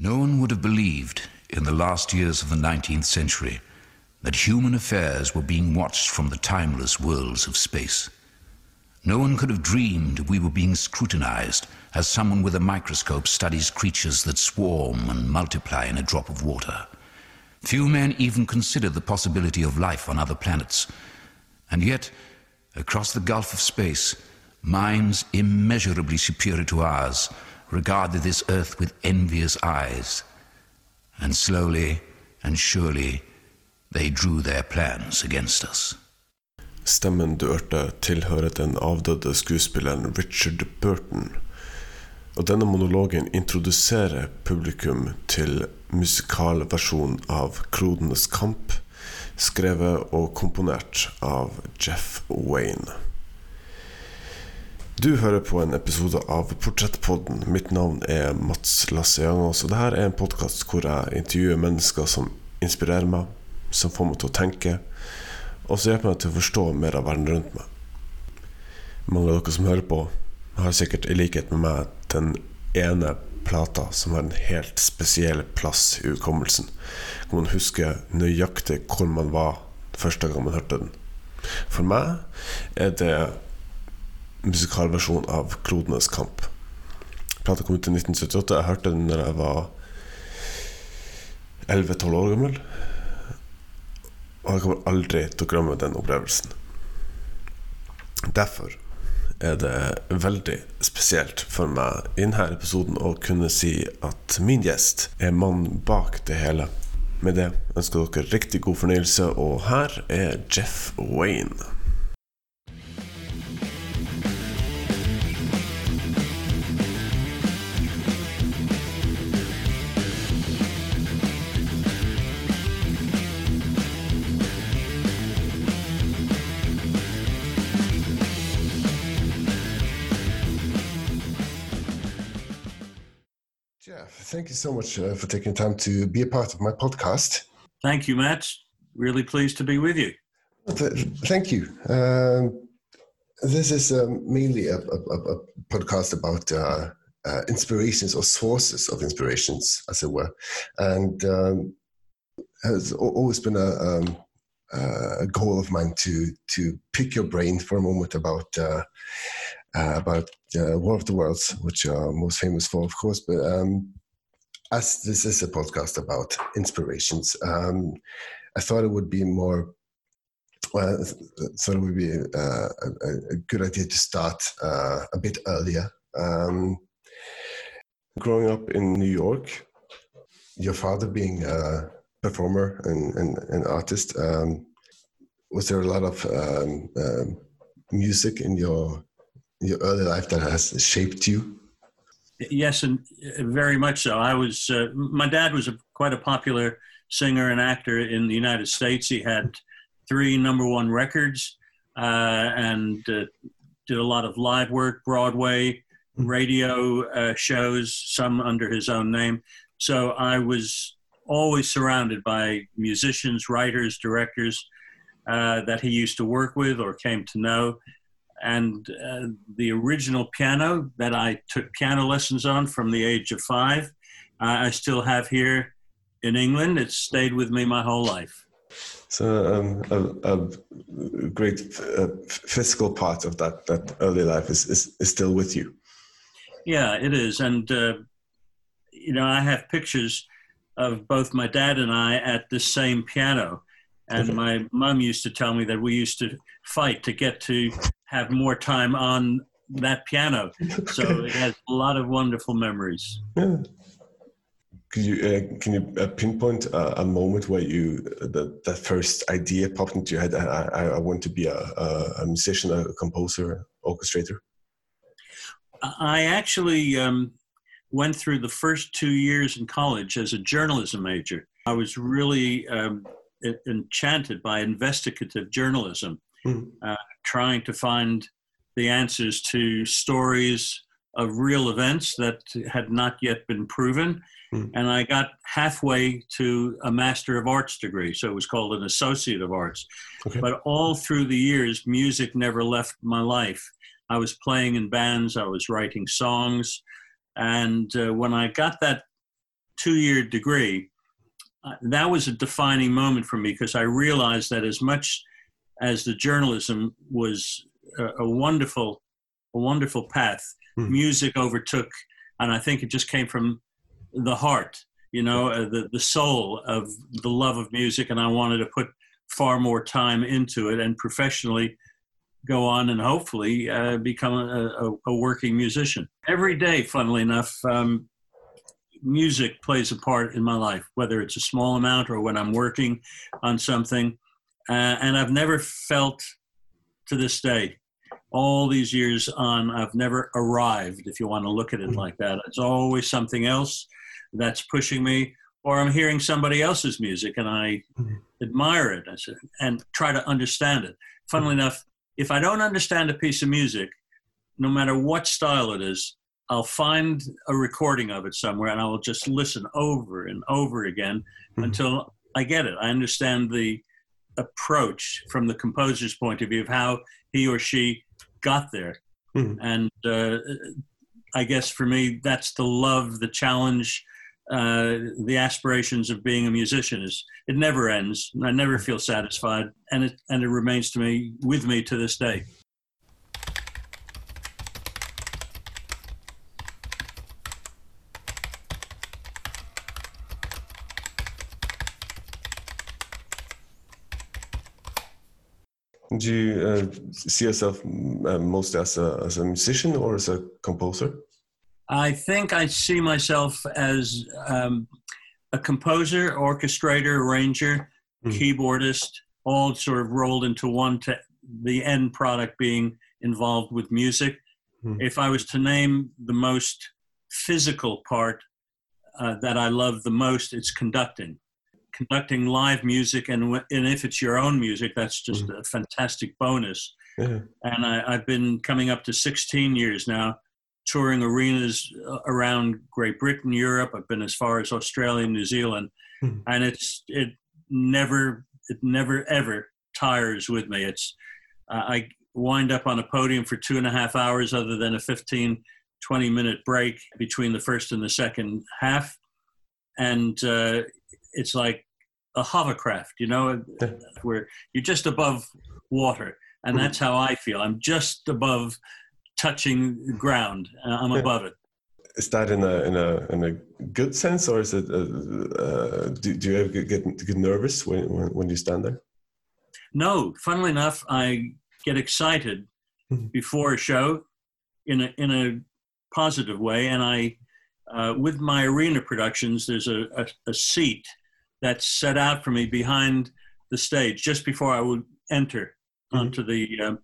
No one would have believed in the last years of the 19th century that human affairs were being watched from the timeless worlds of space. No one could have dreamed we were being scrutinized as someone with a microscope studies creatures that swarm and multiply in a drop of water. Few men even considered the possibility of life on other planets. And yet, across the gulf of space, minds immeasurably superior to ours regarded this earth with envious eyes. And slowly and surely they drew their plans against us. Stemmen du hørte, tilhører den avdøde skuespilleren Richard Burton. Og denne monologen introduserer publikum til musikalversjonen av Klodenes kamp, skrevet og komponert av Jeff Wayne. Du hører på en episode av Portrettpodden. Mitt navn er Mats Lasse Jangås, og dette er en podkast hvor jeg intervjuer mennesker som inspirerer meg, som får meg til å tenke, og som hjelper meg til å forstå mer av verden rundt meg. Mange av dere som hører på, har sikkert i likhet med meg den ene plata som har en helt spesiell plass i hukommelsen. Hvor man husker nøyaktig hvor man var første gang man hørte den. For meg er det musikalversjon av 'Klodenes kamp'. Plata kom ut i 1978. Jeg hørte den da jeg var 11-12 år gammel. Og jeg kommer aldri til å glemme den opplevelsen. Derfor er det veldig spesielt for meg i denne episoden å kunne si at min gjest er mannen bak det hele. Med det ønsker dere riktig god fornøyelse, og her er Jeff Wayne. Thank you so much uh, for taking time to be a part of my podcast. Thank you, Matt. Really pleased to be with you. Thank you. Um, this is um, mainly a, a, a a podcast about uh, uh, inspirations or sources of inspirations, as it were, and um, has always been a, um, uh, a goal of mine to to pick your brain for a moment about uh, uh, about uh, War of the Worlds, which are most famous for, of course, but. Um, as this is a podcast about inspirations, um, I thought it would be more well, so it would be uh, a, a good idea to start uh, a bit earlier. Um, growing up in New York, your father being a performer and, and artist, um, was there a lot of um, um, music in your your early life that has shaped you? Yes, and uh, very much so. I was. Uh, my dad was a, quite a popular singer and actor in the United States. He had three number one records uh, and uh, did a lot of live work, Broadway, radio uh, shows, some under his own name. So I was always surrounded by musicians, writers, directors uh, that he used to work with or came to know. And uh, the original piano that I took piano lessons on from the age of five, uh, I still have here in England. It's stayed with me my whole life. So um, a, a great uh, physical part of that that early life is, is, is still with you. Yeah, it is. And, uh, you know, I have pictures of both my dad and I at the same piano. And my mom used to tell me that we used to fight to get to have more time on that piano. So it has a lot of wonderful memories. Yeah. Could you uh, can you uh, pinpoint a, a moment where you the that first idea popped into your head? I, I, I want to be a, a, a musician, a composer, orchestrator. I actually um, went through the first two years in college as a journalism major. I was really um, enchanted by investigative journalism, Mhm. uh, trying to find the answers to stories of real events that had not yet been proven. Mhm. And I got halfway to a Master of Arts degree, so it was called an Associate of Arts. Okay. But all through the years, music never left my life. I was playing in bands, I was writing songs. And uh, when I got that two year degree, uh, that was a defining moment for me because I realized that as much as the journalism was a, a wonderful, a wonderful path, mm. music overtook, and I think it just came from the heart, you know, uh, the the soul of the love of music, and I wanted to put far more time into it and professionally go on and hopefully uh, become a, a, a, working musician. Every day, funnily enough, um, music plays a part in my life, whether it's a small amount or when I'm working on something. Uh, and I've never felt to this day, all these years on, I've never arrived, if you want to look at it like that. It's always something else that's pushing me, or I'm hearing somebody else's music and I admire it and try to understand it. Funnily enough, if I don't understand a piece of music, no matter what style it is, I'll find a recording of it somewhere and I will just listen over and over again mm-hmm. until I get it. I understand the approach from the composer's point of view of how he or she got there. Mm-hmm. And uh, I guess for me, that's the love, the challenge, uh, the aspirations of being a musician is it never ends. I never feel satisfied, and it and it remains to me with me to this day. Do you uh, see yourself uh, mostly as a, as a musician or as a composer? I think I see myself as um, a composer, orchestrator, arranger, mm. keyboardist, all sort of rolled into one, to the end product being involved with music. Mm. If I was to name the most physical part uh, that I love the most, it's conducting. Conducting live music, and, and if it's your own music, that's just mm. a fantastic bonus. Yeah. And I, I've been coming up to 16 years now touring arenas uh, around Great Britain, Europe. I've been as far as Australia, New Zealand, mm-hmm. and it's it never it never ever tires with me. It's uh, I wind up on a podium for two and a half hours, other than a 15, 20 minute break between the first and the second half, and uh, it's like a hovercraft, you know, where you're just above water. And hmm. that's how I feel. I'm just above touching ground. Uh, I'm above it. Is that in a in a in a good sense, or is it? Uh, uh, do, do you ever get, get nervous when, when, when you stand there? No. Funnily enough, I get excited mm-hmm. before a show in a in a positive way, and I uh, with my arena productions, there's a, a, a, seat that's set out for me behind the stage just before I would enter mm-hmm. onto the um,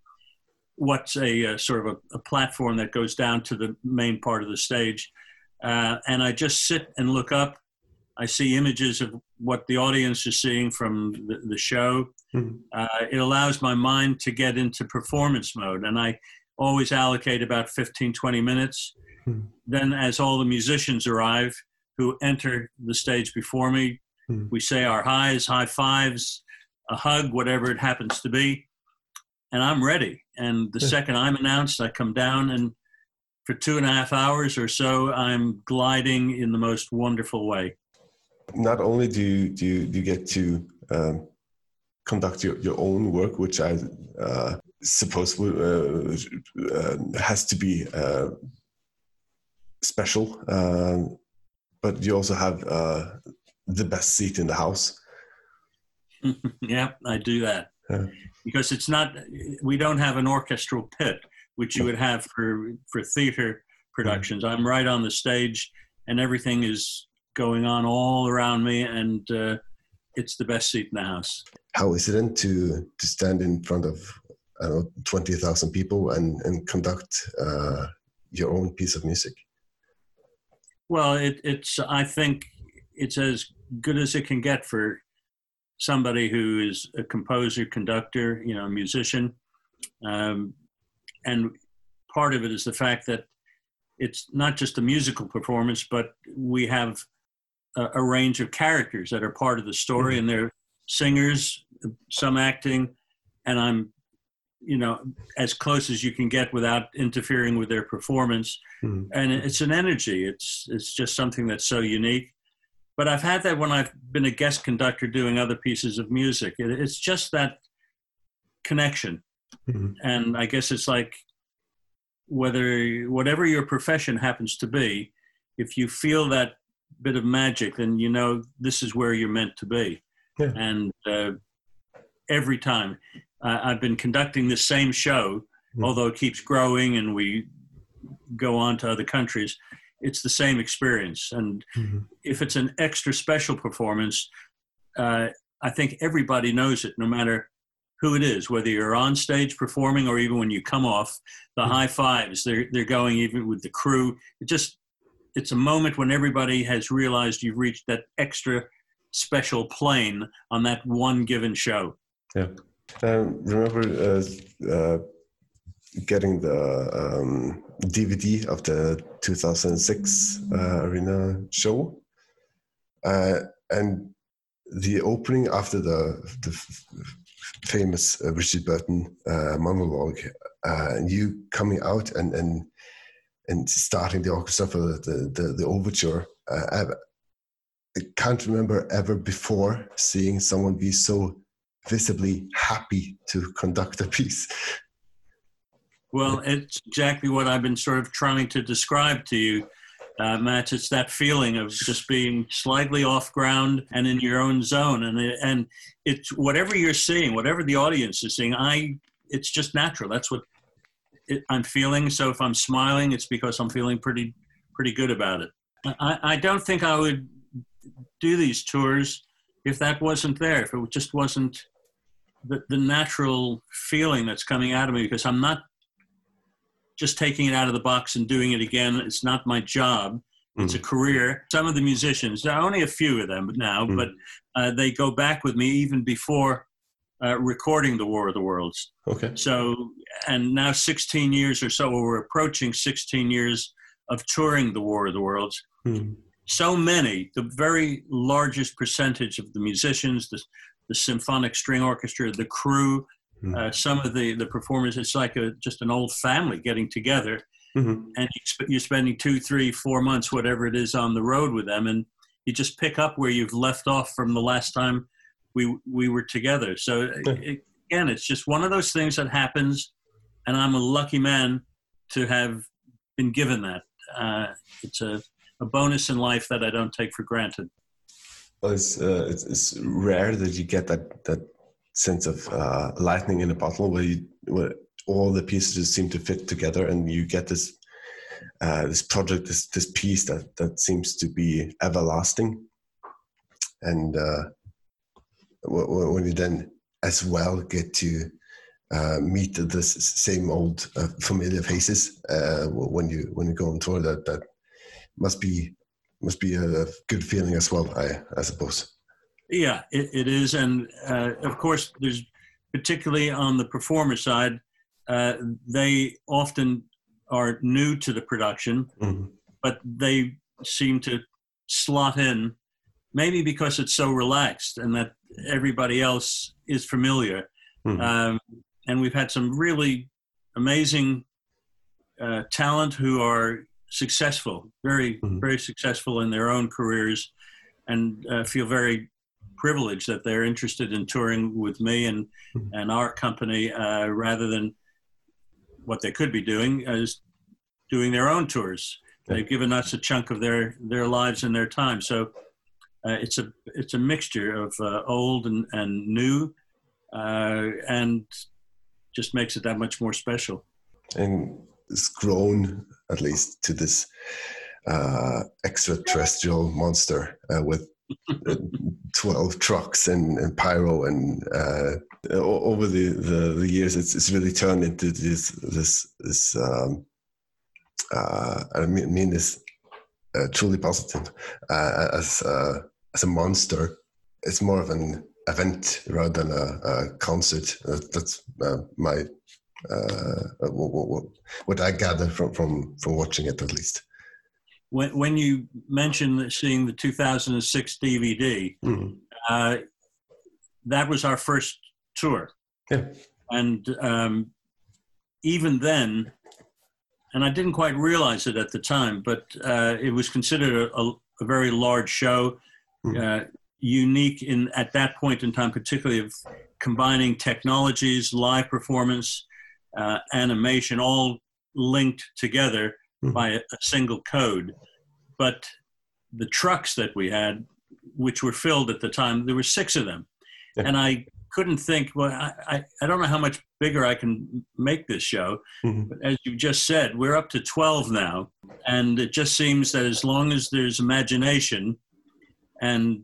what's a, a sort of a, a, platform that goes down to the main part of the stage. Uh, and I just sit and look up. I see images of what the audience is seeing from the, the show. Mm-hmm. Uh, it allows my mind to get into performance mode. And I always allocate about 15, 20 minutes. Mm-hmm. Then, as all the musicians arrive who enter the stage before me, mm-hmm. we say our highs, high fives, a hug, whatever it happens to be and I'm ready. And the second I'm announced, I come down and for two and a half hours or so, I'm gliding in the most wonderful way. Not only do you, do you, do you get to um, conduct your, your own work, which I uh, suppose uh, uh, has to be uh, special, um, but you also have uh, the best seat in the house. yeah, I do that. Yeah because it's not we don't have an orchestral pit which you would have for for theater productions i'm right on the stage and everything is going on all around me and uh, it's the best seat in the house how is it then to to stand in front of I don't know, 20,000 people and, and conduct uh, your own piece of music? Well, it, it's, I think it's as good as it can get for somebody who is a composer, conductor, you know, musician. Um, and part of it is the fact that it's not just a musical performance, but we have a, a range of characters that are part of the story, mm-hmm. and they're singers, some acting, and I'm, you know, as close as you can get without interfering with their performance. Mm-hmm. And it's an energy. It's it's just something that's so unique. But I've had that when I've been a guest conductor doing other pieces of music. It, it's just that connection, mm-hmm. and I guess it's like whether whatever your profession happens to be, if you feel that bit of magic, then you know this is where you're meant to be. Yeah. And uh, every time uh, I've been conducting the same show, mm-hmm. although it keeps growing and we go on to other countries, it's the same experience. And mm-hmm. if it's an extra special performance, uh, I think everybody knows it, no matter who it is, whether you're on stage performing or even when you come off, the mm-hmm. high fives, they're, they're going even with the crew. It just, it's a moment when everybody has realized you've reached that extra special plane on that one given show. Yeah. Um, remember uh, uh, getting the um, DVD of the 2006 uh, arena show, uh, and the opening after the the famous uh, Richard Burton uh, monologue, and you coming out and and and starting the orchestra for the the, the overture. I can't remember ever before seeing someone be so visibly happy to conduct a piece. Well, it's exactly what I've been sort of trying to describe to you, uh, Matt. It's that feeling of just being slightly off ground and in your own zone, and and it's whatever you're seeing, whatever the audience is seeing. I, it's just natural. That's what it, I'm feeling. So if I'm smiling, it's because I'm feeling pretty pretty good about it. I, I don't think I would do these tours if that wasn't there. If it just wasn't the, the natural feeling that's coming out of me, because I'm not just taking it out of the box and doing it again. It's not my job. It's mm. a career. Some of the musicians, there are only a few of them now, mm. but uh, they go back with me even before uh, recording the War of the Worlds. Okay. So, and now 16 years or so, we're approaching 16 years of touring the War of the Worlds. Mm. So many, the very largest percentage of the musicians, the, the symphonic string orchestra, the crew, Mm-hmm. Uh, some of the the performers, it's like a just an old family getting together, mm-hmm. and you sp- you're spending two, three, four months, whatever it is, on the road with them, and you just pick up where you've left off from the last time we we were together. So it, again, it's just one of those things that happens, and I'm a lucky man to have been given that. Uh, it's a, a bonus in life that I don't take for granted. Well, it's, uh, it's, it's rare that you get that that sense of uh, lightning in a bottle where, you, where all the pieces just seem to fit together and you get this uh, this project this this piece that that seems to be everlasting. And uh, when you then as well get to uh, meet the same old uh, familiar faces uh, when you when you go on tour that that must be must be a good feeling as well I I suppose yeah, it, it is, and uh, of course, there's particularly on the performer side, uh, they often are new to the production, mm-hmm. but they seem to slot in, maybe because it's so relaxed and that everybody else is familiar. Mm-hmm. Um, and we've had some really amazing uh, talent who are successful, very, mm-hmm. very successful in their own careers, and uh, feel very privilege that they're interested in touring with me and mm-hmm. and our company uh, rather than what they could be doing is doing their own tours. They've given us a chunk of their their lives and their time. So uh, it's a it's a mixture of uh, old and and new, uh, and just makes it that much more special. And it's grown at least to this uh, extraterrestrial monster uh, with 12 trucks and, and pyro and uh, over the, the, the, years it's, it's really turned into this this this um, uh, I mean this uh, truly positive uh, as uh, as a monster. It's more of an event rather than a, a concert. That's uh, my what, what I gather from, from from watching it at least when when you mentioned seeing the 2006 DVD, mm-hmm. uh, that was our first tour, yeah. and um, even then, and I didn't quite realize it at the time, but uh, it was considered a, a, very large show. hmm. uh, unique in at that point in time, particularly of combining technologies, live performance, uh, animation, all linked together mm-hmm. by a, a, single code. But the trucks that we had, which were filled at the time, there were six of them, yeah. and I couldn't think. Well, I, I don't know how much bigger I can make this show. Mm-hmm. But as you just said, we're up to twelve now, and it just seems that as long as there's imagination and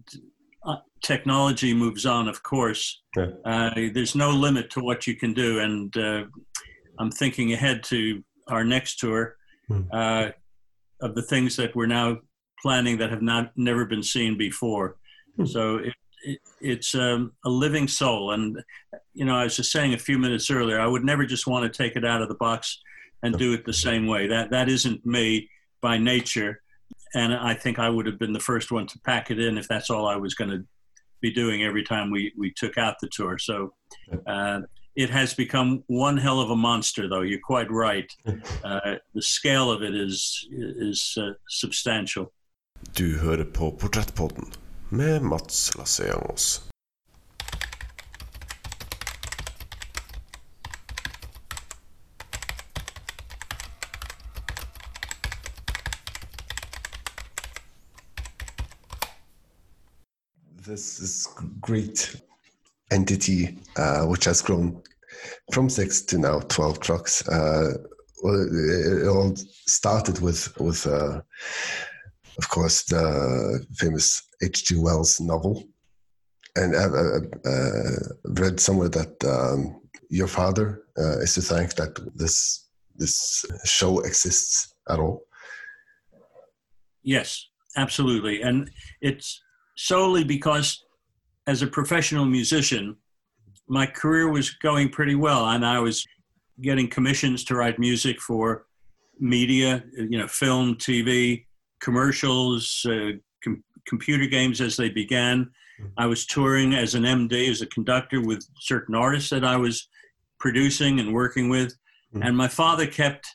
uh, technology moves on, of course, yeah. uh, there's no limit to what you can do. And uh, I'm thinking ahead to our next tour hmm. uh, of the things that we're now planning that have not never been seen before. Hmm. So it, it, it's um, a living soul, and you know, I was just saying a few minutes earlier, I would never just want to take it out of the box and do it the same way. That that isn't me by nature, and I think I would have been the first one to pack it in if that's all I was going to be doing every time we we took out the tour. So. Uh, it has become one hell of a monster, though. You're quite right. Uh, the scale of it is is uh, substantial. Du hører på Portrettpodden med Mats Lasse Jangås. This is great entity, uh, which has grown from six to now 12 trucks. Uh, well, it all started with, with uh, of course, the famous H.G. Wells novel. And I've, I've read somewhere that um, your father uh, is to thank that this this show exists at all. Yes, absolutely, and it's solely because as a professional musician, my career was going pretty well, and I was getting commissions to write music for media, you know, film, TV, commercials, uh, com- computer games as they began. I was touring as an MD, as a conductor with certain artists that I was producing and working with. Mm-hmm. And my father kept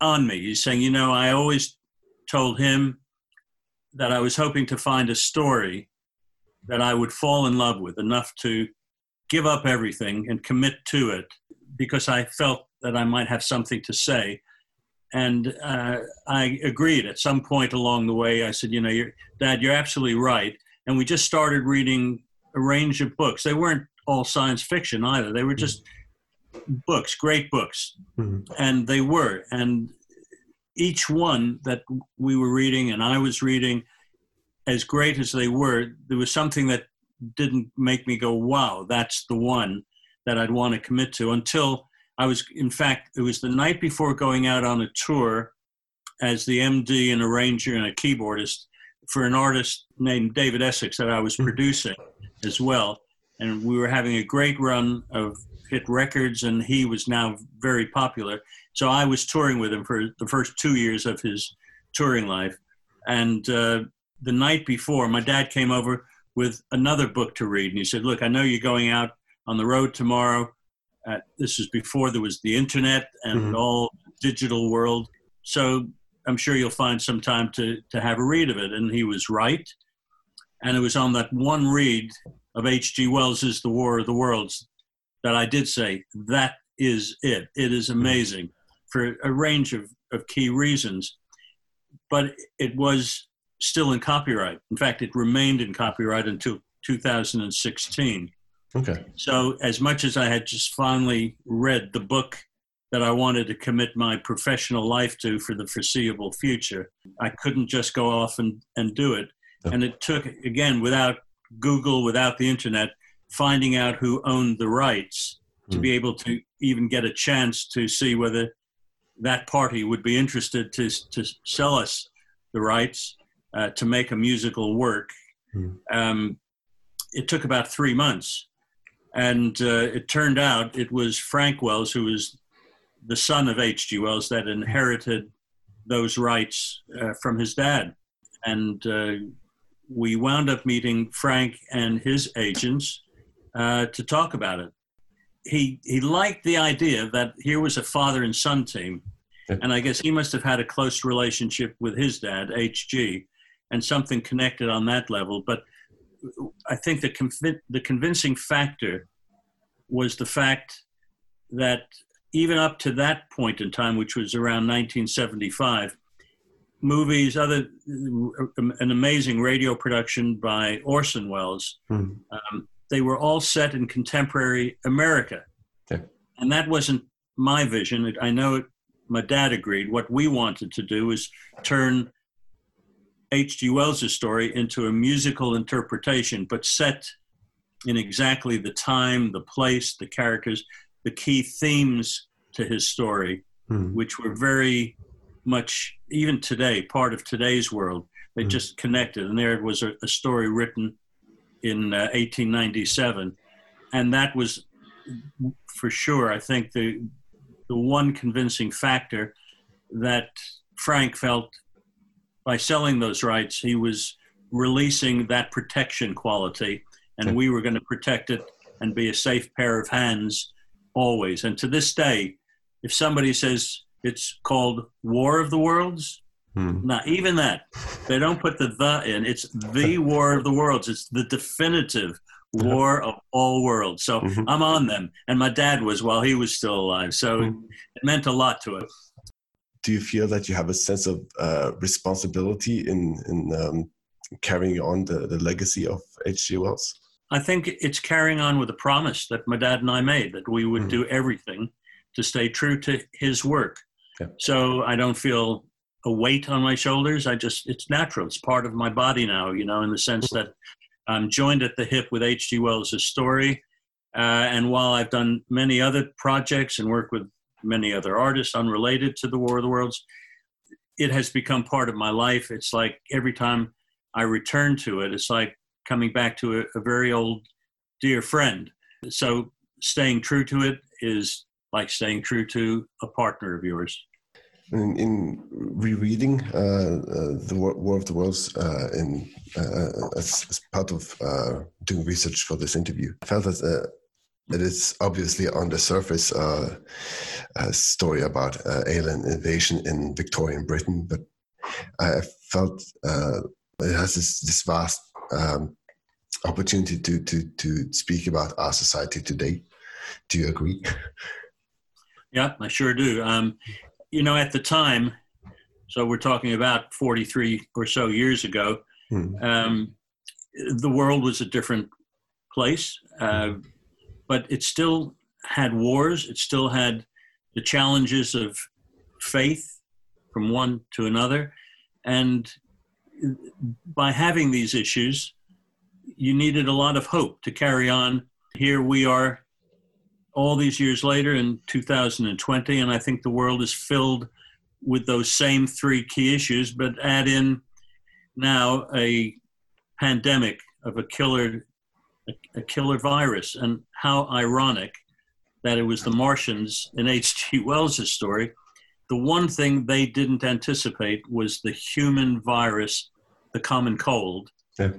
on me. He's saying, you know, I always told him that I was hoping to find a story that I would fall in love with enough to give up everything and commit to it because I felt that I might have something to say. And uh, I agreed at some point along the way. I said, You know, you're, Dad, you're absolutely right. And we just started reading a range of books. They weren't all science fiction either, they were just books, great books. Mm-hmm. And they were. And each one that we were reading and I was reading, as great as they were, there was something that didn't make me go, wow, that's the one that I'd want to commit to until I was, in fact, it was the night before going out on a tour as the MD and arranger and a keyboardist for an artist named David Essex that I was hmm. producing as well. And we were having a great run of hit records, and he was now very popular. So I was touring with him for the first two years of his touring life. And uh, the night before, my dad came over with another book to read. And he said, Look, I know you're going out on the road tomorrow. Uh, this is before there was the internet and mm-hmm. all digital world. So I'm sure you'll find some time to, to have a read of it. And he was right. And it was on that one read of H.G. Wells's The War of the Worlds that I did say, that is it. It is mm-hmm. amazing for a range of, of key reasons. But it was still in copyright. In fact, it remained in copyright until 2016. Okay. So, as much as I had just finally read the book that I wanted to commit my professional life to for the foreseeable future, I couldn't just go off and, and do it. And it took, again, without Google, without the internet, finding out who owned the rights to mm. be able to even get a chance to see whether that party would be interested to, to sell us the rights uh, to make a musical work. Mm. Um, it took about three months. And uh, it turned out it was Frank Wells, who was the son of H.G. Wells, that inherited those rights uh, from his dad. And uh, we wound up meeting Frank and his agents uh, to talk about it. He, he liked the idea that here was a father and son team. And I guess he must have had a close relationship with his dad, H.G and something connected on that level. But I think the conv- the convincing factor was the fact that even up to that point in time, which was around 1975, movies, other an amazing radio production by Orson Welles, Hmm. um, they were all set in contemporary America, and that wasn't my vision. I know it, my dad agreed. What we wanted to do was turn H.G. Wells' story into a musical interpretation, but set in exactly the time, the place, the characters, the key themes to his story, Hmm. which were very much, even today, part of today's world. They Mm. just connected. And there it was a, a story written in uh, 1897. And that was for sure, I think, the, the one convincing factor that Frank felt by selling those rights, he was releasing that protection quality, and we were going to protect it and be a safe pair of hands always. And to this day, if somebody says it's called War of the Worlds, Hmm. not even that, they don't put the the in. It's the War of the Worlds. It's the definitive war of all worlds. So Mhm. I'm on them, and my dad was while he was still alive. So Mhm. it meant a lot to us. Do you feel that you have a sense of uh, responsibility in in um, carrying on the, the legacy of H.G. Wells? I think it's carrying on with a promise that my dad and I made that we would Mhm. do everything to stay true to his work. Yeah. So I don't feel a weight on my shoulders. I just, it's natural. It's part of my body now, you know, in the sense that I'm joined at the hip with H.G. Wells' story. Uh, and while I've done many other projects and worked with many other artists unrelated to the War of the Worlds, it has become part of my life. It's like every time I return to it, it's like coming back to a, a very old dear friend. So staying true to it is like staying true to a partner of yours. In, in rereading uh, uh, the War, War of the Worlds uh, in uh, as, as part of uh, doing research for this interview, I felt that uh, it is obviously on the surface uh, a story about uh, alien invasion in Victorian Britain, but I felt uh, it has this, this vast um, opportunity to, to to speak about our society today. Do you agree? Yeah, I sure do. Um, you know, at the time, so we're talking about 43 or so years ago, Hmm. um, the world was a different place, uh, but it still had wars. It still had the challenges of faith from one to another. And by having these issues, you needed a lot of hope to carry on. Here we are all these years later in 2020, and I think the world is filled with those same three key issues, but add in now a pandemic of a killer, a, a killer virus, and how ironic that it was the Martians in H.G. Wells' story. The one thing they didn't anticipate was the human virus, the common cold. Yeah.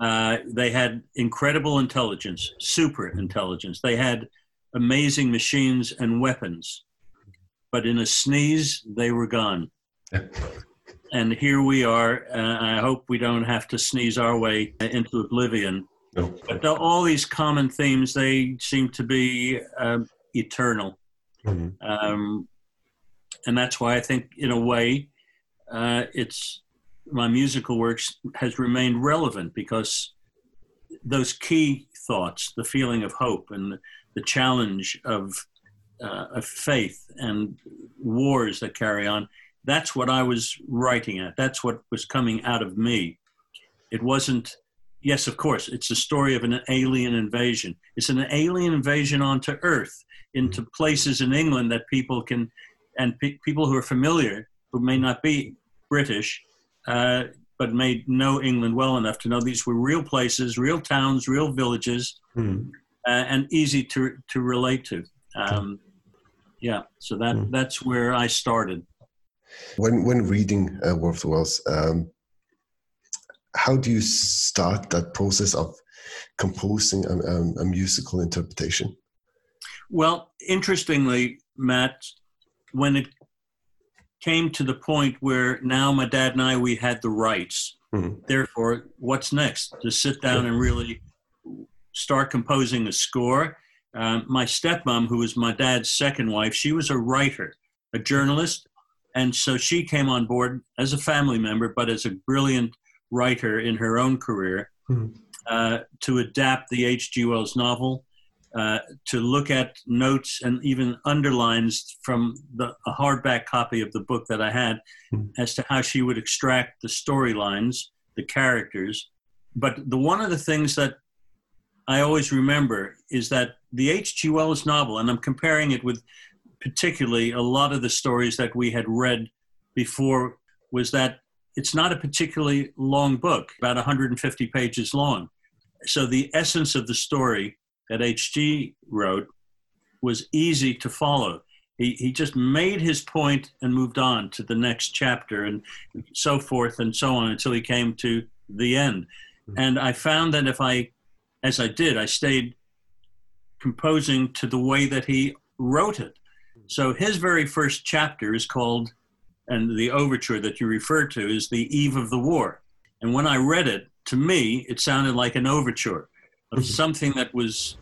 Uh, they had incredible intelligence, super intelligence. They had amazing machines and weapons. But in a sneeze, they were gone. Yeah. And here we are. Uh, I hope we don't have to sneeze our way into oblivion. No. But the, all these common themes, they seem to be um, eternal. Mhm. Um, and that's why I think, in a way, uh, it's my musical works has remained relevant because those key thoughts, the feeling of hope and the, the challenge of, uh, of faith and wars that carry on, that's what I was writing at. That's what was coming out of me. It wasn't, yes, of course, it's a story of an alien invasion. It's an alien invasion onto Earth, into places in England that people can, and pe- people who are familiar, who may not be British, uh, but may know England well enough to know these were real places, real towns, real villages, Hmm. uh, and easy to to relate to. Um, yeah, so that Mm. that's where I started. When when reading uh, War of the Worlds, um, how do you start that process of composing a, a, a musical interpretation? Well, interestingly, Matt, when it came to the point where now my dad and I we had the rights, Mhm. Therefore, what's next? To sit down and really start composing a score. Um, my stepmom, who was my dad's second wife, she was a writer, a journalist, and so she came on board as a family member, but as a brilliant writer in her own career Mhm. uh, to adapt the H.G. Wells novel, uh, to look at notes and even underlines from the a hardback copy of the book that I had Mhm. as to how she would extract the storylines, the characters. But the one of the things that I always remember is that the H.G. Wells novel, and I'm comparing it with particularly a lot of the stories that we had read before, was that it's not a particularly long book, about 150 pages long. So the essence of the story that H.G. wrote was easy to follow. He, he just made his point and moved on to the next chapter and so forth and so on until he came to the end. Mm-hmm. And I found that if I, as I did, I stayed composing to the way that he wrote it. So his very first chapter is called, and the overture that you refer to is The Eve of the War. And when I read it, to me, it sounded like an overture of Mhm. something that was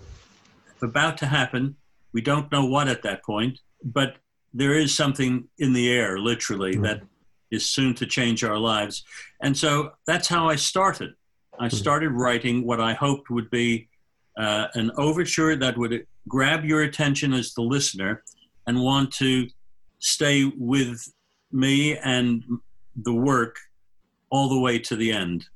about to happen. We don't know what at that point, but there is something in the air, literally, Mhm. that is soon to change our lives. And so that's how I started. I Mhm. started writing what I hoped would be uh, an overture that would grab your attention as the listener and want to stay with me and the work all the way to the end.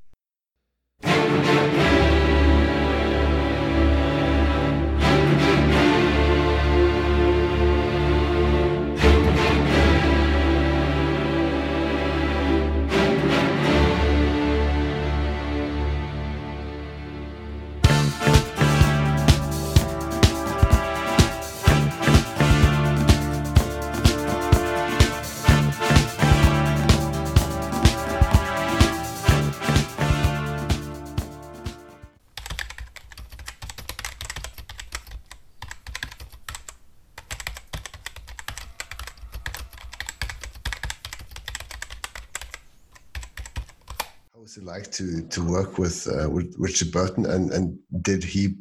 Like to to work with uh, with Richard Burton, and and did he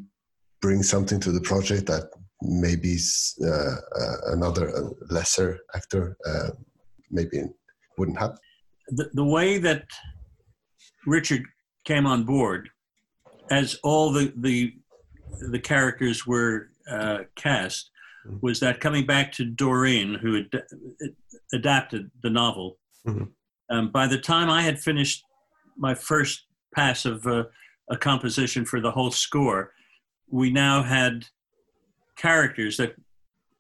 bring something to the project that maybe uh, uh, another uh, lesser actor uh, maybe wouldn't have? the, the way that Richard came on board, as all the the, the characters were uh, cast, was that coming back to Doreen, who had adapted the novel. Mhm. Um, by the time I had finished my first pass of uh, a composition for the whole score, we now had characters that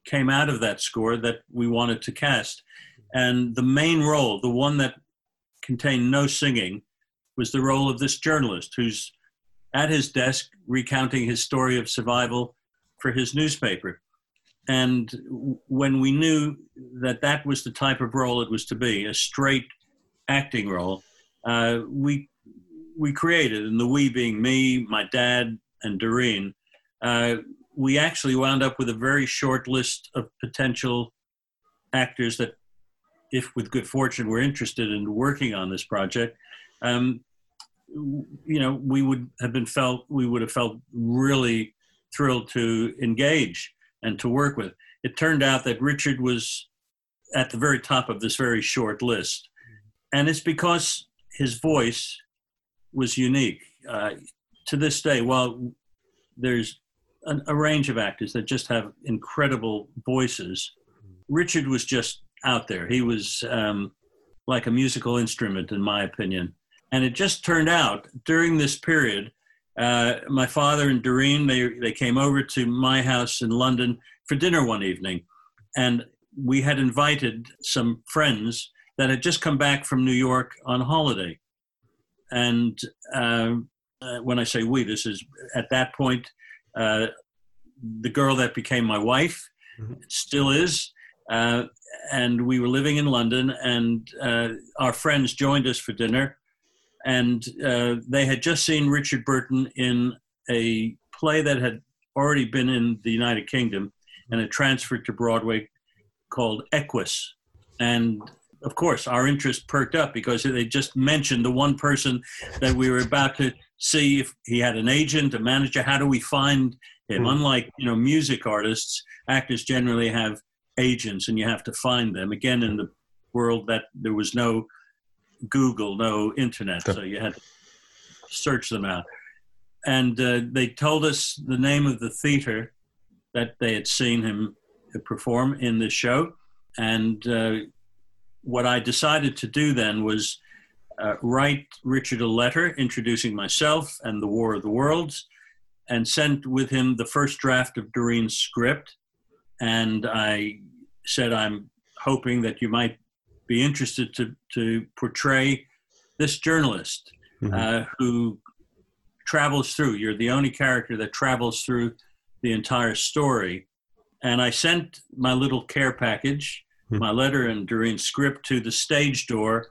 came out of that score that we wanted to cast. And the main role, the one that contained no singing, was the role of this journalist who's at his desk recounting his story of survival for his newspaper. And when we knew that that was the type of role it was to be, a straight acting role, uh, we we created, and the we being me, my dad, and Doreen, uh, we actually wound up with a very short list of potential actors that, if with good fortune, were interested in working on this project. Um, you know, we would have been felt we would have felt really thrilled to engage and to work with. It turned out that Richard was at the very top of this very short list, and it's because his voice was unique. Uh, to this day, while there's an, a range of actors that just have incredible voices, Richard was just out there. He was um, like a musical instrument, in my opinion. And it just turned out during this period, uh, my father and Doreen they they came over to my house in London for dinner one evening, and we had invited some friends that had just come back from New York on holiday. And um, uh, when I say we, this is at that point uh, the girl that became my wife, Mhm. still is. Uh, and we were living in London, and uh, our friends joined us for dinner. And uh, they had just seen Richard Burton in a play that had already been in the United Kingdom and had transferred to Broadway called Equus. And of course, our interest perked up because they just mentioned the one person that we were about to see if he had an agent, a manager. How do we find him? Mm. Unlike you know music artists, actors generally have agents, and you have to find them. Again, in the world that there was no Google, no internet, so you had to search them out. And uh, they told us the name of the theater that they had seen him perform in the show, and uh, what I decided to do then was uh, write Richard a letter introducing myself and the War of the Worlds, and sent with him the first draft of Doreen's script. And I said, I'm hoping that you might be interested to, to portray this journalist Mhm. uh, who travels through. You're the only character that travels through the entire story. And I sent my little care package. My letter and Doreen's script to the stage door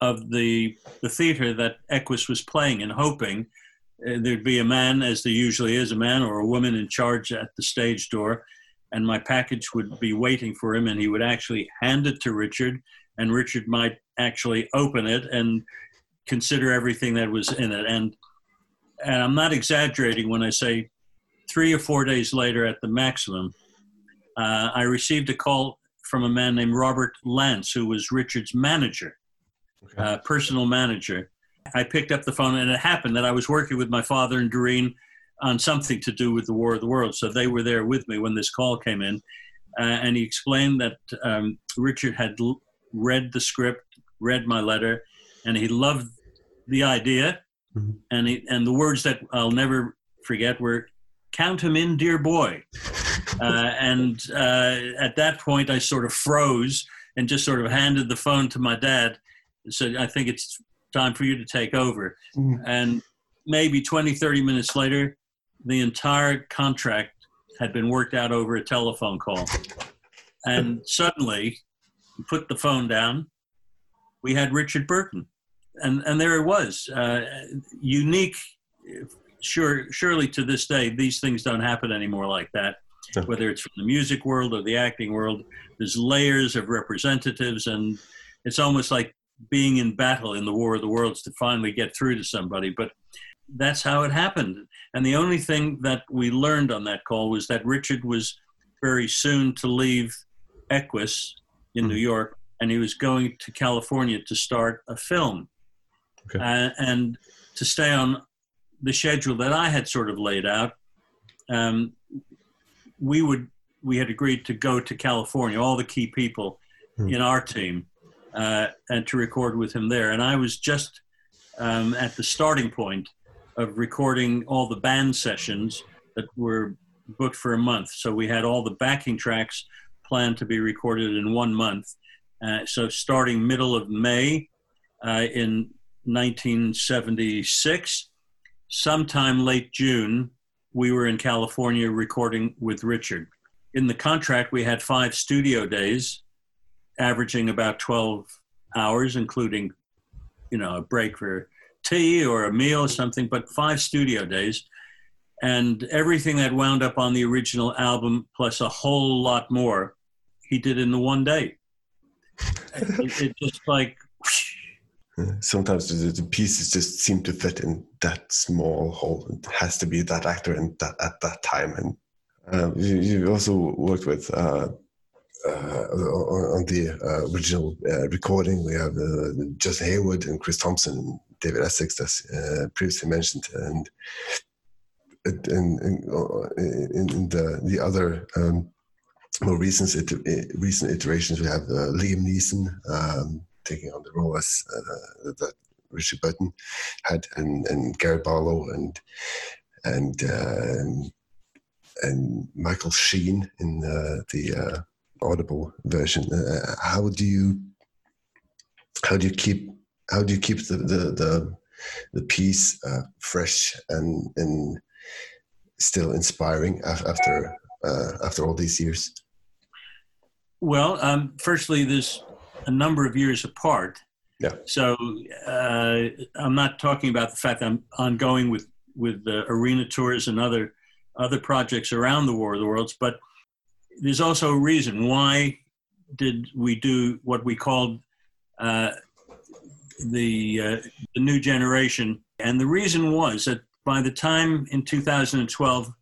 of the the theater that Equus was playing and hoping uh, there'd be a man, as there usually is, a man or a woman in charge at the stage door, and my package would be waiting for him, and he would actually hand it to Richard, and Richard might actually open it and consider everything that was in it. And and I'm not exaggerating when I say three or four days later at the maximum, uh, I received a call from a man named Robert Lantz, who was Richard's manager, Okay. uh, personal manager. I picked up the phone, and it happened that I was working with my father and Doreen on something to do with the War of the World. So they were there with me when this call came in. Uh, and he explained that um, Richard had l- read the script, read my letter, and he loved the idea. Mhm. And, he, and the words that I'll never forget were, Count him in, dear boy. Uh, and uh, at that point, I sort of froze and just sort of handed the phone to my dad. Said, I think it's time for you to take over. Mm. And maybe 20, 30 minutes later, the entire contract had been worked out over a telephone call. And suddenly, put the phone down, we had Richard Burton. And, and there it was, uh, unique. Sure, surely to this day, these things don't happen anymore like that. Whether it's from the music world or the acting world, there's layers of representatives, and it's almost like being in battle in the War of the Worlds to finally get through to somebody. But that's how it happened. And the only thing that we learned on that call was that Richard was very soon to leave Equus in Mhm. New York, and he was going to California to start a film. Okay. Uh, and to stay on the schedule that I had sort of laid out, um, we would we had agreed to go to California, all the key people Hmm. in our team, uh, and to record with him there. And I was just um, at the starting point of recording all the band sessions that were booked for a month. So we had all the backing tracks planned to be recorded in one month. Uh, so starting middle of May uh, in 1976, sometime late June, we were in California recording with Richard. In the contract, we had five studio days, averaging about 12 hours, including, you know, a break for tea or a meal or something, but five studio days. And everything that wound up on the original album, plus a whole lot more, he did in the one day. It, it just like, Sometimes the, pieces just seem to fit in that small hole. It has to be that actor in that at that time. And uh, you, you also worked with uh, uh, on the uh, original uh, recording. We have uh, Justin Hayward and Chris Thompson, and David Essex, as previously mentioned, and in, the the other. Um, more recent, recent iterations, we have Liam Neeson um, taking on the role as uh, that Richard Burton had, and, and Gary Barlow and and um, and Michael Sheen in uh, the uh, Audible version. Uh, how do you how do you keep how do you keep the the the, the piece uh, fresh and and still inspiring after uh, after all these years? well, um, firstly, there's a number of years apart. Yeah. So uh, I'm not talking about the fact that I'm ongoing with with the arena tours and other other projects around the War of the Worlds, but there's also a reason why did we do what we called uh, the uh, the new generation, and the reason was that by the time in 2012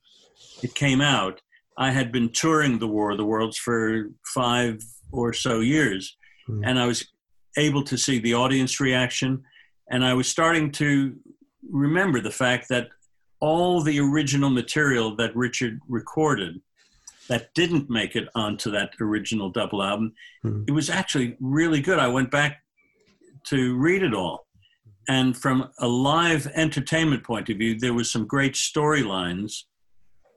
it came out, I had been touring the War of the Worlds for five or so years, mm. and I was able to see the audience reaction, and I was starting to remember the fact that all the original material that Richard recorded that didn't make it onto that original double album, mm. it was actually really good. I went back to read it all. And from a live entertainment point of view, there was some great storylines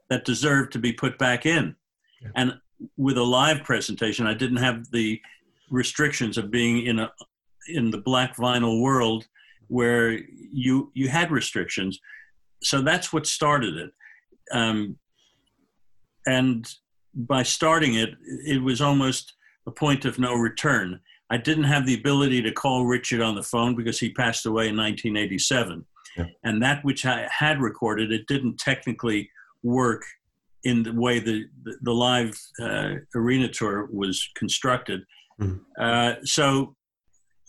that deserved to be put back in. Yeah. And with a live presentation, I didn't have the restrictions of being in a in the black vinyl world where you you had restrictions. So that's what started it. Um, and by starting it, it was almost a point of no return. I didn't have the ability to call Richard on the phone because he passed away in 1987. Yeah. And that which I had recorded, it didn't technically work in the way the, the, the live uh, arena tour was constructed. Mm-hmm. Uh, so,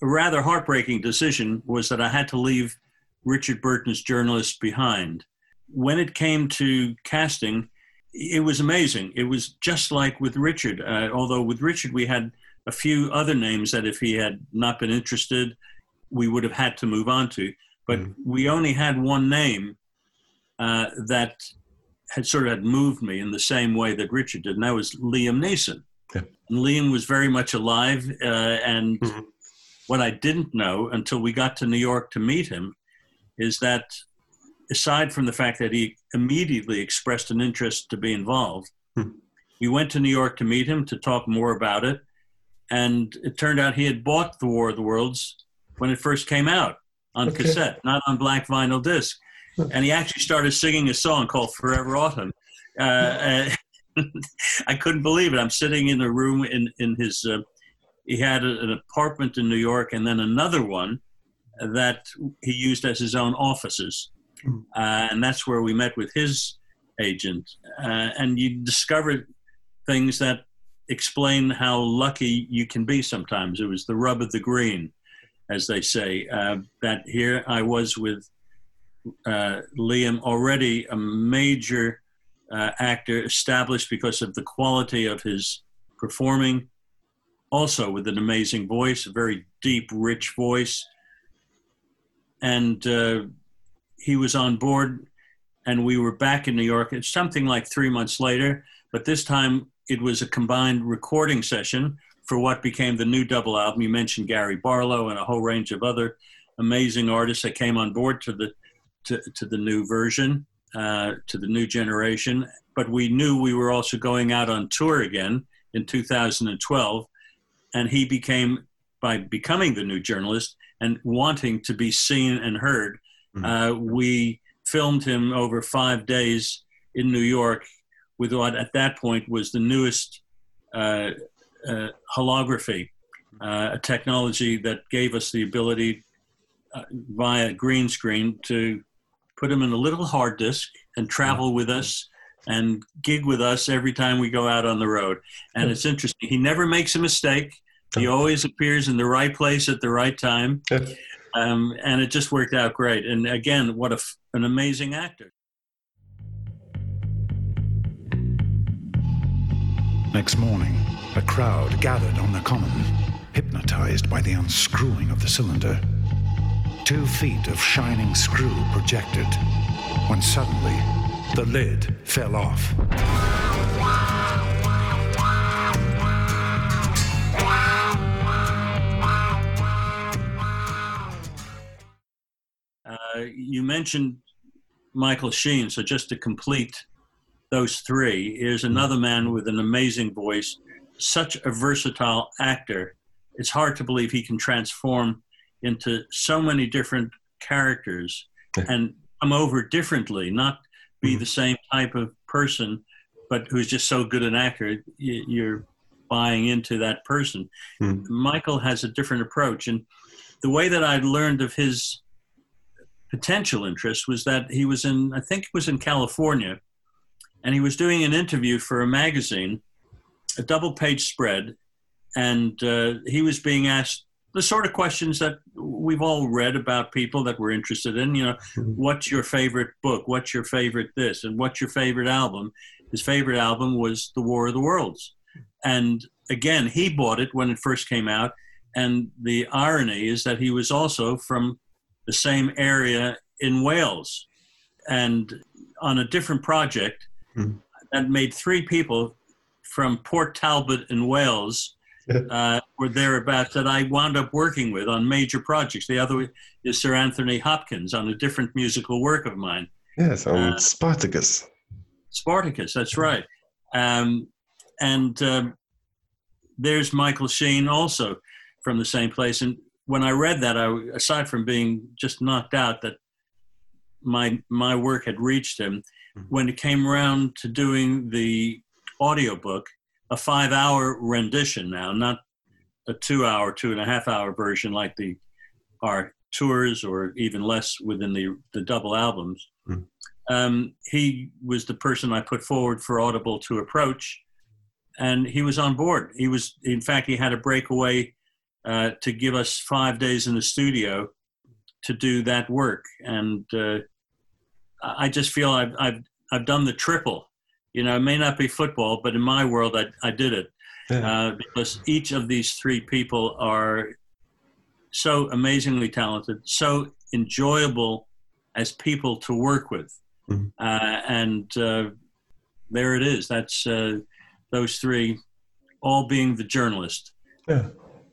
a rather heartbreaking decision was that I had to leave Richard Burton's journalist behind. When it came to casting, it was amazing. It was just like with Richard, uh, although with Richard we had a few other names that if he had not been interested, we would have had to move on to. But mm. we only had one name uh, that had sort of had moved me in the same way that Richard did, and that was Liam Neeson. Yeah. And Liam was very much alive, uh, and mm-hmm. what I didn't know until we got to New York to meet him is that aside from the fact that he immediately expressed an interest to be involved, mm. we went to New York to meet him to talk more about it and it turned out he had bought The War of the Worlds when it first came out on okay. cassette, not on black vinyl disc. And he actually started singing a song called Forever Autumn. Uh, I couldn't believe it. I'm sitting in a room in, in his, uh, he had a, an apartment in New York and then another one that he used as his own offices. Hmm. Uh, and that's where we met with his agent. Uh, and you discover things that explain how lucky you can be sometimes. It was the rub of the green, as they say. Uh, that here I was with uh, Liam, already a major uh, actor, established because of the quality of his performing, also with an amazing voice, a very deep, rich voice. And uh, he was on board, and we were back in New York. It's something like three months later, but this time it was a combined recording session for what became the new double album. You mentioned Gary Barlow and a whole range of other amazing artists that came on board to the to, to the new version, uh, to the new generation. But we knew we were also going out on tour again in 2012, and he became by becoming the new journalist and wanting to be seen and heard. Mm-hmm. Uh, we filmed him over five days in New York with what at that point was the newest uh, uh, holography, uh, a technology that gave us the ability uh, via green screen to put them in a little hard disk and travel with us and gig with us every time we go out on the road. And it's interesting. He never makes a mistake. He always appears in the right place at the right time. Um, and it just worked out great. And again, what a, an amazing actor. Next morning, a crowd gathered on the common, hypnotized by the unscrewing of the cylinder. Two feet of shining screw projected, when suddenly the lid fell off. Uh, you mentioned Michael Sheen, so just to complete those three is another man with an amazing voice, such a versatile actor. It's hard to believe he can transform into so many different characters and come over differently, not be mm-hmm. the same type of person, but who's just so good an actor. You're buying into that person. Mm. Michael has a different approach. And the way that I learned of his potential interest was that he was in, I think it was in California, and he was doing an interview for a magazine, a double page spread, and uh, he was being asked the sort of questions that we've all read about people that we're interested in. You know, what's your favorite book? What's your favorite this? And what's your favorite album? His favorite album was The War of the Worlds. And again, he bought it when it first came out. And the irony is that he was also from the same area in Wales and on a different project Mhm. that made three people from Port Talbot in Wales uh, or thereabouts that I wound up working with on major projects. The other is Sir Anthony Hopkins on a different musical work of mine. Yes, on Uh, Spartacus. Spartacus, that's right. Um, and um, there's Michael Sheen also from the same place. And when I read that, I, aside from being just knocked out that my my work had reached him, Mhm. when it came around to doing the audiobook, a five hour rendition now, not a two hour, two and a half hour version like the our tours or even less within the the double albums. Um, he was the person I put forward for Audible to approach, and he was on board. He was, in fact, he had a breakaway uh, to give us five days in the studio to do that work, and uh, I I just feel I've, I've I've done the triple. You know, it may not be football, but in my world, I, I did it Yeah. uh, because each of these three people are so amazingly talented, so enjoyable as people to work with. Mhm. Uh, and uh, there it is. That's uh, those three, all being the journalist. Yeah.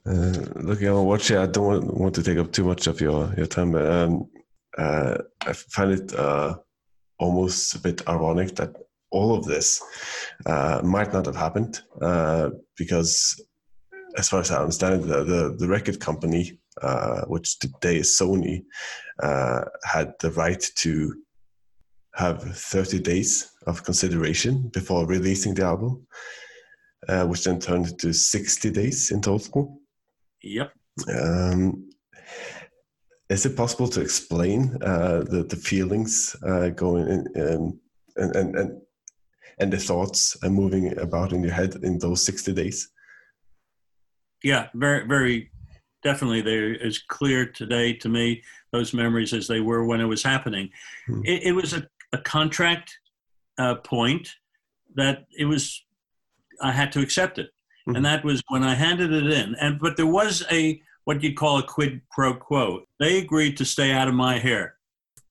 Uh, looking at watch here, I don't want, want to take up too much of your, your time, but um, uh, I find it uh, almost a bit ironic that all of this uh, might not have happened uh, because, as far as I understand it, the, the, the record company, uh, which today is Sony, uh, had the right to have 30 days of consideration before releasing the album, uh, which then turned into 60 days in total. Yep. Um, is it possible to explain uh, the the feelings uh, going in, um, and and and and the thoughts uh, moving about in your head in those sixty days? Yeah, very, very definitely. They're as clear today to me, those memories, as they were when it was happening. Hmm. It, it was a, a contract uh, point that it was, I had to accept it. Mhm. And that was when I handed it in. And But there was a, what you'd call a quid pro quo. They agreed to stay out of my hair,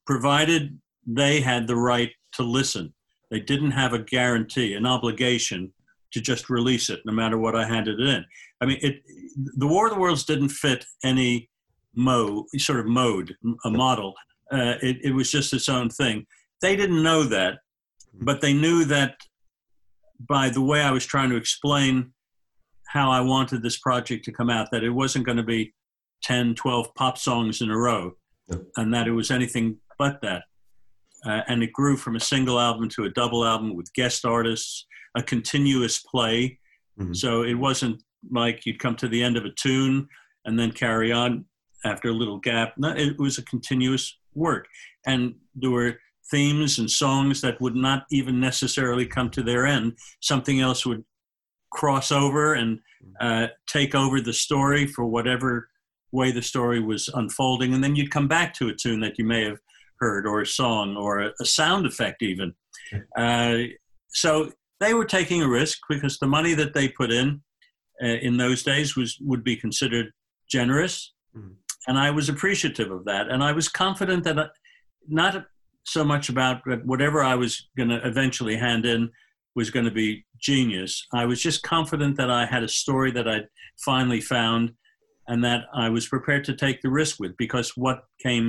provided they had the right to listen. They didn't have a guarantee, an obligation to just release it, no matter what I handed it in. I mean, it, the War of the Worlds didn't fit any mode, sort of mode, a model. Uh, it, it was just its own thing. They didn't know that, but they knew that by the way I was trying to explain how I wanted this project to come out, that it wasn't going to be 10, 12 pop songs in a row, and that it was anything but that. Uh, and it grew from a single album to a double album with guest artists, a continuous play. Mhm. So it wasn't like you'd come to the end of a tune and then carry on after a little gap. No, it was a continuous work. And there were themes and songs that would not even necessarily come to their end. Something else would cross over and uh, take over the story for whatever way the story was unfolding. And then you'd come back to a tune that you may have heard, or a song, or a, a sound effect, even. Uh, so they were taking a risk because the money that they put in uh, in those days was would be considered generous, Mhm. and I was appreciative of that, and I was confident that I, not so much about whatever I was going to eventually hand in was going to be genius. I was just confident that I had a story that I'd finally found, and that I was prepared to take the risk with because what came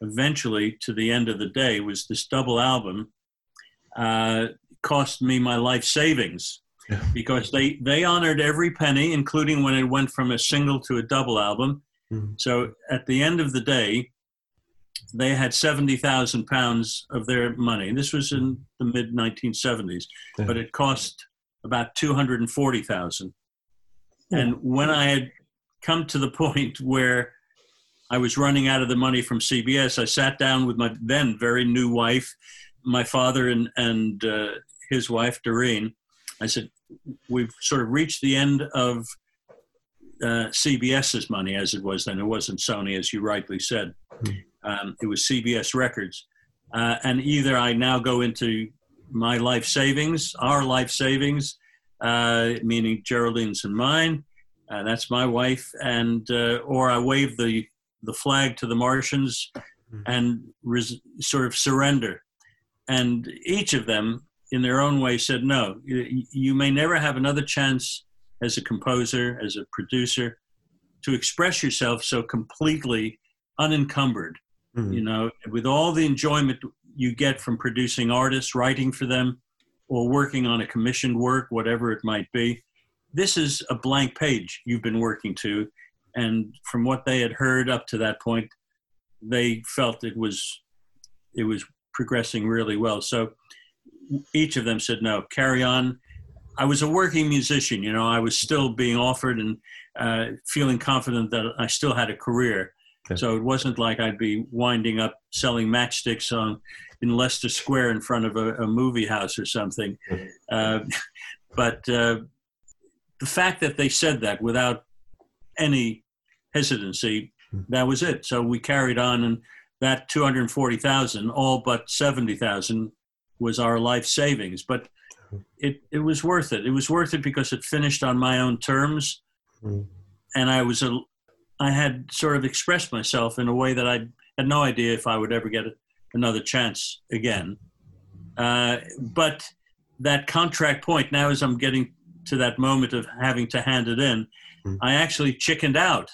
eventually to the end of the day was this double album uh, cost me my life savings Yeah. because they they honored every penny, including when it went from a single to a double album. Mhm. So at the end of the day, they had seventy thousand pounds of their money. This was in the mid nineteen seventies, Yeah. but it cost about two hundred and forty thousand. And when I had come to the point where I was running out of the money from CBS, I sat down with my then very new wife, my father and and uh, his wife Doreen. I said, "We've sort of reached the end of uh, CBS's money as it was then. It wasn't Sony, as you rightly said. Um, it was CBS Records. Uh, and either I now go into my life savings, our life savings, uh, meaning Geraldine's and mine, uh, that's my wife, and uh, or I wave the the flag to the Martians and res- sort of surrender. And each of them, in their own way, said, "No, you, you may never have another chance as a composer, as a producer, to express yourself so completely unencumbered. Mhm. You know, with all the enjoyment you get from producing artists, writing for them, or working on a commissioned work, whatever it might be. This is a blank page you've been working to, and from what they had heard up to that point, they felt it was it was progressing really well. So each of them said, "No, carry on." I was a working musician, you know. I was still being offered and uh, feeling confident that I still had a career. Okay. So it wasn't like I'd be winding up selling matchsticks on in Leicester Square in front of a, a movie house or something. Uh, but uh, the fact that they said that without any hesitancy, that was it. So we carried on, and that 240,000, all but 70,000, was our life savings. But it, it was worth it. It was worth it because it finished on my own terms, Mm. and I was a, I had sort of expressed myself in a way that I had no idea if I would ever get another chance again. Uh, but that contract point now, as I'm getting to that moment of having to hand it in, Mm. I actually chickened out,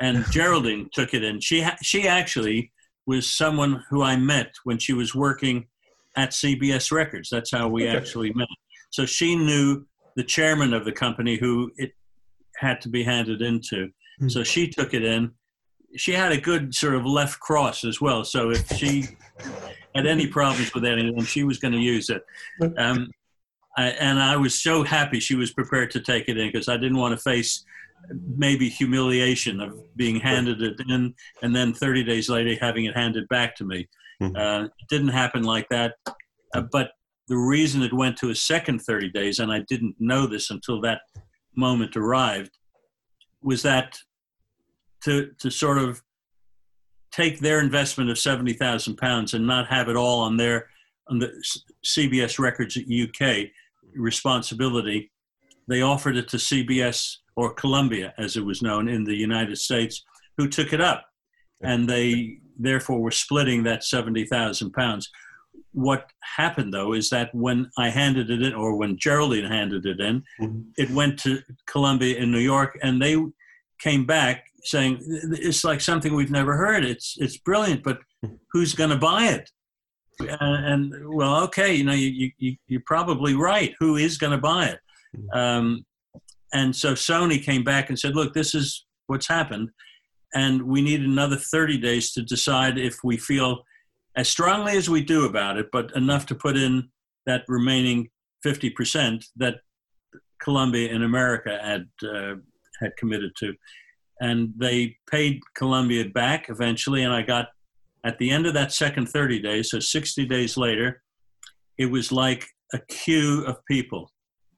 and Geraldine took it in. She ha- she actually was someone who I met when she was working at CBS Records. That's how we Okay. actually met. So she knew the chairman of the company who it had to be handed into. Mm. So she took it in. She had a good sort of left cross as well. So if she had any problems with anything, she was going to use it. Um, I, and I was so happy she was prepared to take it in because I didn't want to face maybe humiliation of being handed it in and then 30 days later having it handed back to me. Mhm. Uh, it didn't happen like that. Uh, but the reason it went to a second 30 days, and I didn't know this until that moment arrived, was that to, to sort of take their investment of 70,000 pounds and not have it all on their on the CBS Records UK responsibility. They offered it to CBS or Columbia, as it was known in the United States, who took it up, and they therefore were splitting that 70,000 pounds. What happened though is that when I handed it in, or when Geraldine handed it in, Mhm. it went to Columbia in New York, and they came back saying it's like something we've never heard. It's it's brilliant, but who's going to buy it? And, and well, okay, you know, you, you you're probably right. Who is going to buy it? Um, and so Sony came back and said, look, this is what's happened, and we need another 30 days to decide if we feel as strongly as we do about it, but enough to put in that remaining 50% that Columbia in America had uh, had committed to, and they paid Columbia back eventually. And I got at the end of that second 30 days, so 60 days later, it was like a queue of people,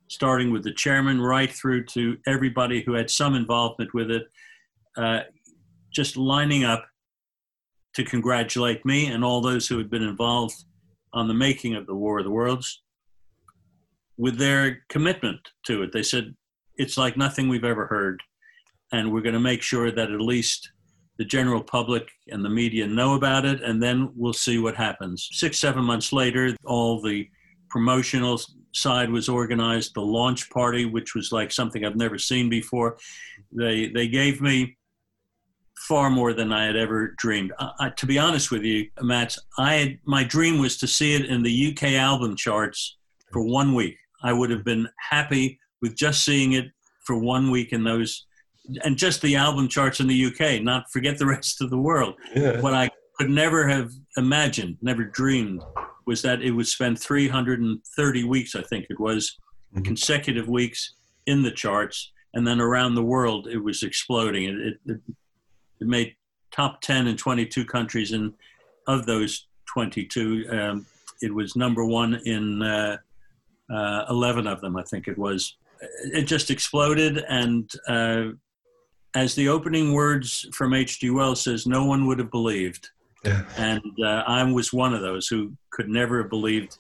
starting with the chairman right through to everybody who had some involvement with it, uh, just lining up to congratulate me and all those who had been involved on the making of the War of the Worlds with their commitment to it. They said, it's like nothing we've ever heard. And we're going to make sure that at least the general public and the media know about it, and then we'll see what happens. Six, seven months later, all the promotional side was organized, the launch party, which was like something I've never seen before. They, they gave me far more than I had ever dreamed. I, I, to be honest with you, Matt, I had, my dream was to see it in the UK album charts for one week. I would have been happy with just seeing it for one week in those, and just the album charts in the UK, not forget the rest of the world. Yeah. What I could never have imagined, never dreamed, was that it would spend 330 weeks, I think it was, Mhm. consecutive weeks in the charts, and then around the world it was exploding. It, it, it, it made top 10 in 22 countries, and of those 22, um, it was number one in uh, uh, 11 of them, I think it was. It just exploded, and uh, as the opening words from H.G. Wells says, no one would have believed. And uh, I was one of those who could never have believed.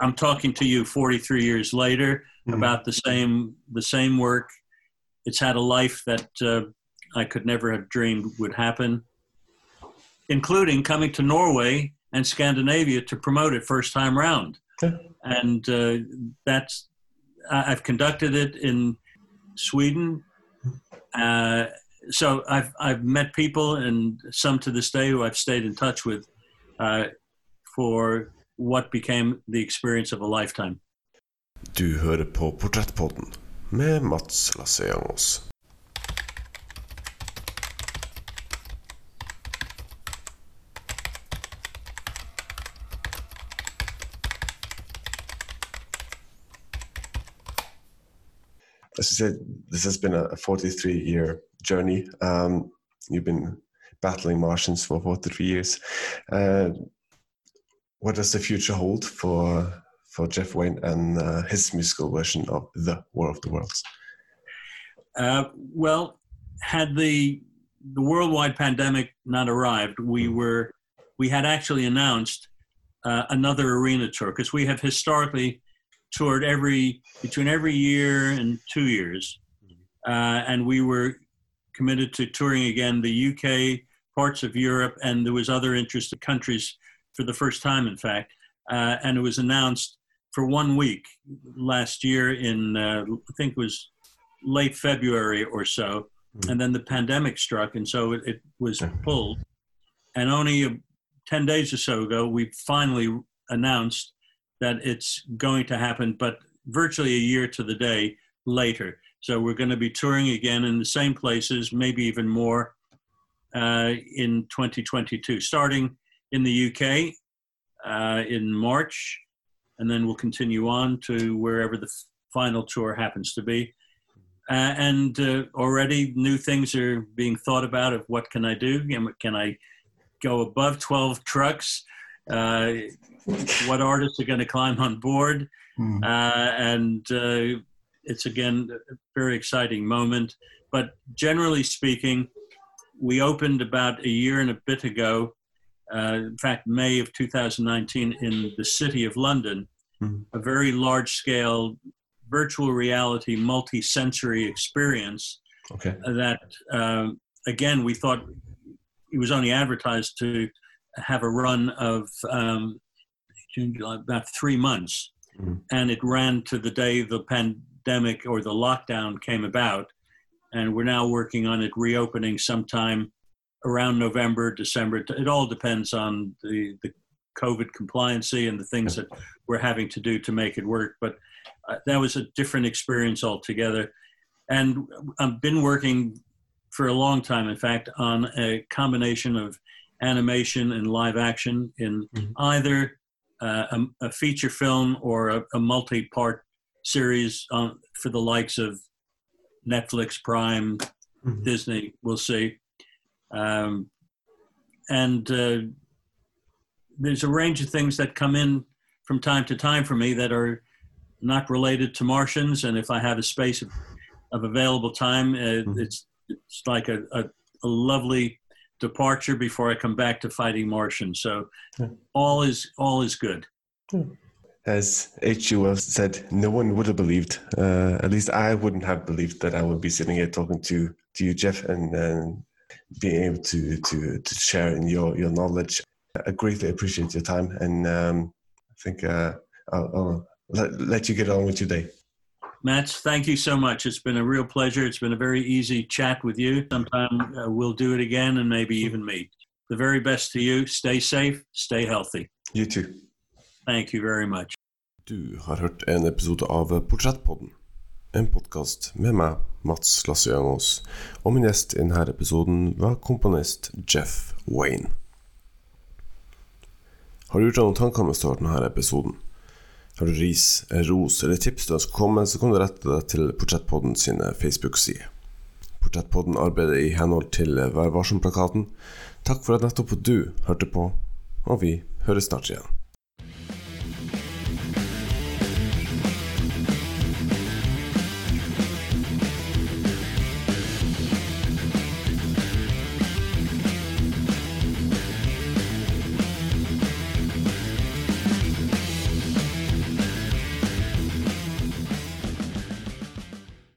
I'm talking to you 43 years later Mhm. about the same the same work. It's had a life that uh, I could never have dreamed would happen, including coming to Norway and Scandinavia to promote it first time round. Yeah. And uh, that's I've conducted it in Sweden. Uh, so I've I've met people and some to this day who I've stayed in touch with uh, for what became the experience of a lifetime. Du hører på Portrettpodden med Mats Lasse Jangås. As you said, this has been a 43 year journey. Um, you've been battling Martians for 43 years. Uh, what does the future hold for for Jeff Wayne and uh, his musical version of The War of the Worlds? Uh, well, had the the worldwide pandemic not arrived, we were we had actually announced uh, another arena tour because we have historically toured every between every year and two years, uh, and we were committed to touring again the UK, parts of Europe, and there was other interested countries for the first time, in fact, uh, and it was announced for one week last year in uh, I think it was late February or so, and then the pandemic struck, and so it, it was pulled. And only ten days or so ago, we finally announced that it's going to happen, but virtually a year to the day later. So we're going to be touring again in the same places, maybe even more, uh, in 2022, starting in the UK uh, in March, and then we'll continue on to wherever the final tour happens to be. Uh, and uh, already new things are being thought about of what can I do? Can I go above 12 trucks? Uh, what artists are going to climb on board? Hmm. Uh, and uh, it's again a very exciting moment. But generally speaking, we opened about a year and a bit ago, uh, in fact, May of 2019, in the city of London, Mhm. a very large scale virtual reality multi sensory experience Okay. that, um, again, we thought it was only advertised to have a run of um, June, July, about three months. Mhm. And it ran to the day the pandemic or the lockdown came about. And we're now working on it reopening sometime around November, December. It all depends on the, the COVID compliancy and the things that we're having to do to make it work. But uh, that was a different experience altogether. And I've been working for a long time, in fact, on a combination of animation and live action in Mhm. either uh, a, a feature film or a, a multi-part series on, for the likes of Netflix, Prime, Mhm. Disney. We'll see. Um, and uh, there's a range of things that come in from time to time for me that are not related to Martians. And if I have a space of, of available time, uh, Mhm. it's it's like a, a, a lovely departure before I come back to fighting Martians. So Yeah. all is all is good. As H.G. Wells said, no one would have believed. Uh, at least I wouldn't have believed that I would be sitting here talking to, to you, Jeff, and um, being able to, to, to share in your, your knowledge. I greatly appreciate your time, and um, I think uh, I'll, I'll let, let you get on with your day. Mats, thank you so much. It's been a real pleasure. It's been a very easy chat with you. Sometime uh, we'll do it again and maybe even meet. The very best to you. Stay safe, stay healthy. You too. Thank you very much. Du har hørt en episode av Portrettpodden. En podkast med meg, Mats Lasse Jangås, og min gjest i denne episoden var komponist Jeff Wayne. Har du gjort deg noen tanker med starten av denne episoden? Har du ris, ros eller tips du ønsker å komme så kan du rette deg til Portrettpodden sine Facebook-sider. Portrettpodden arbeider i henhold til Vær varsom-plakaten. Takk for at nettopp du hørte på, og vi høres snart igjen.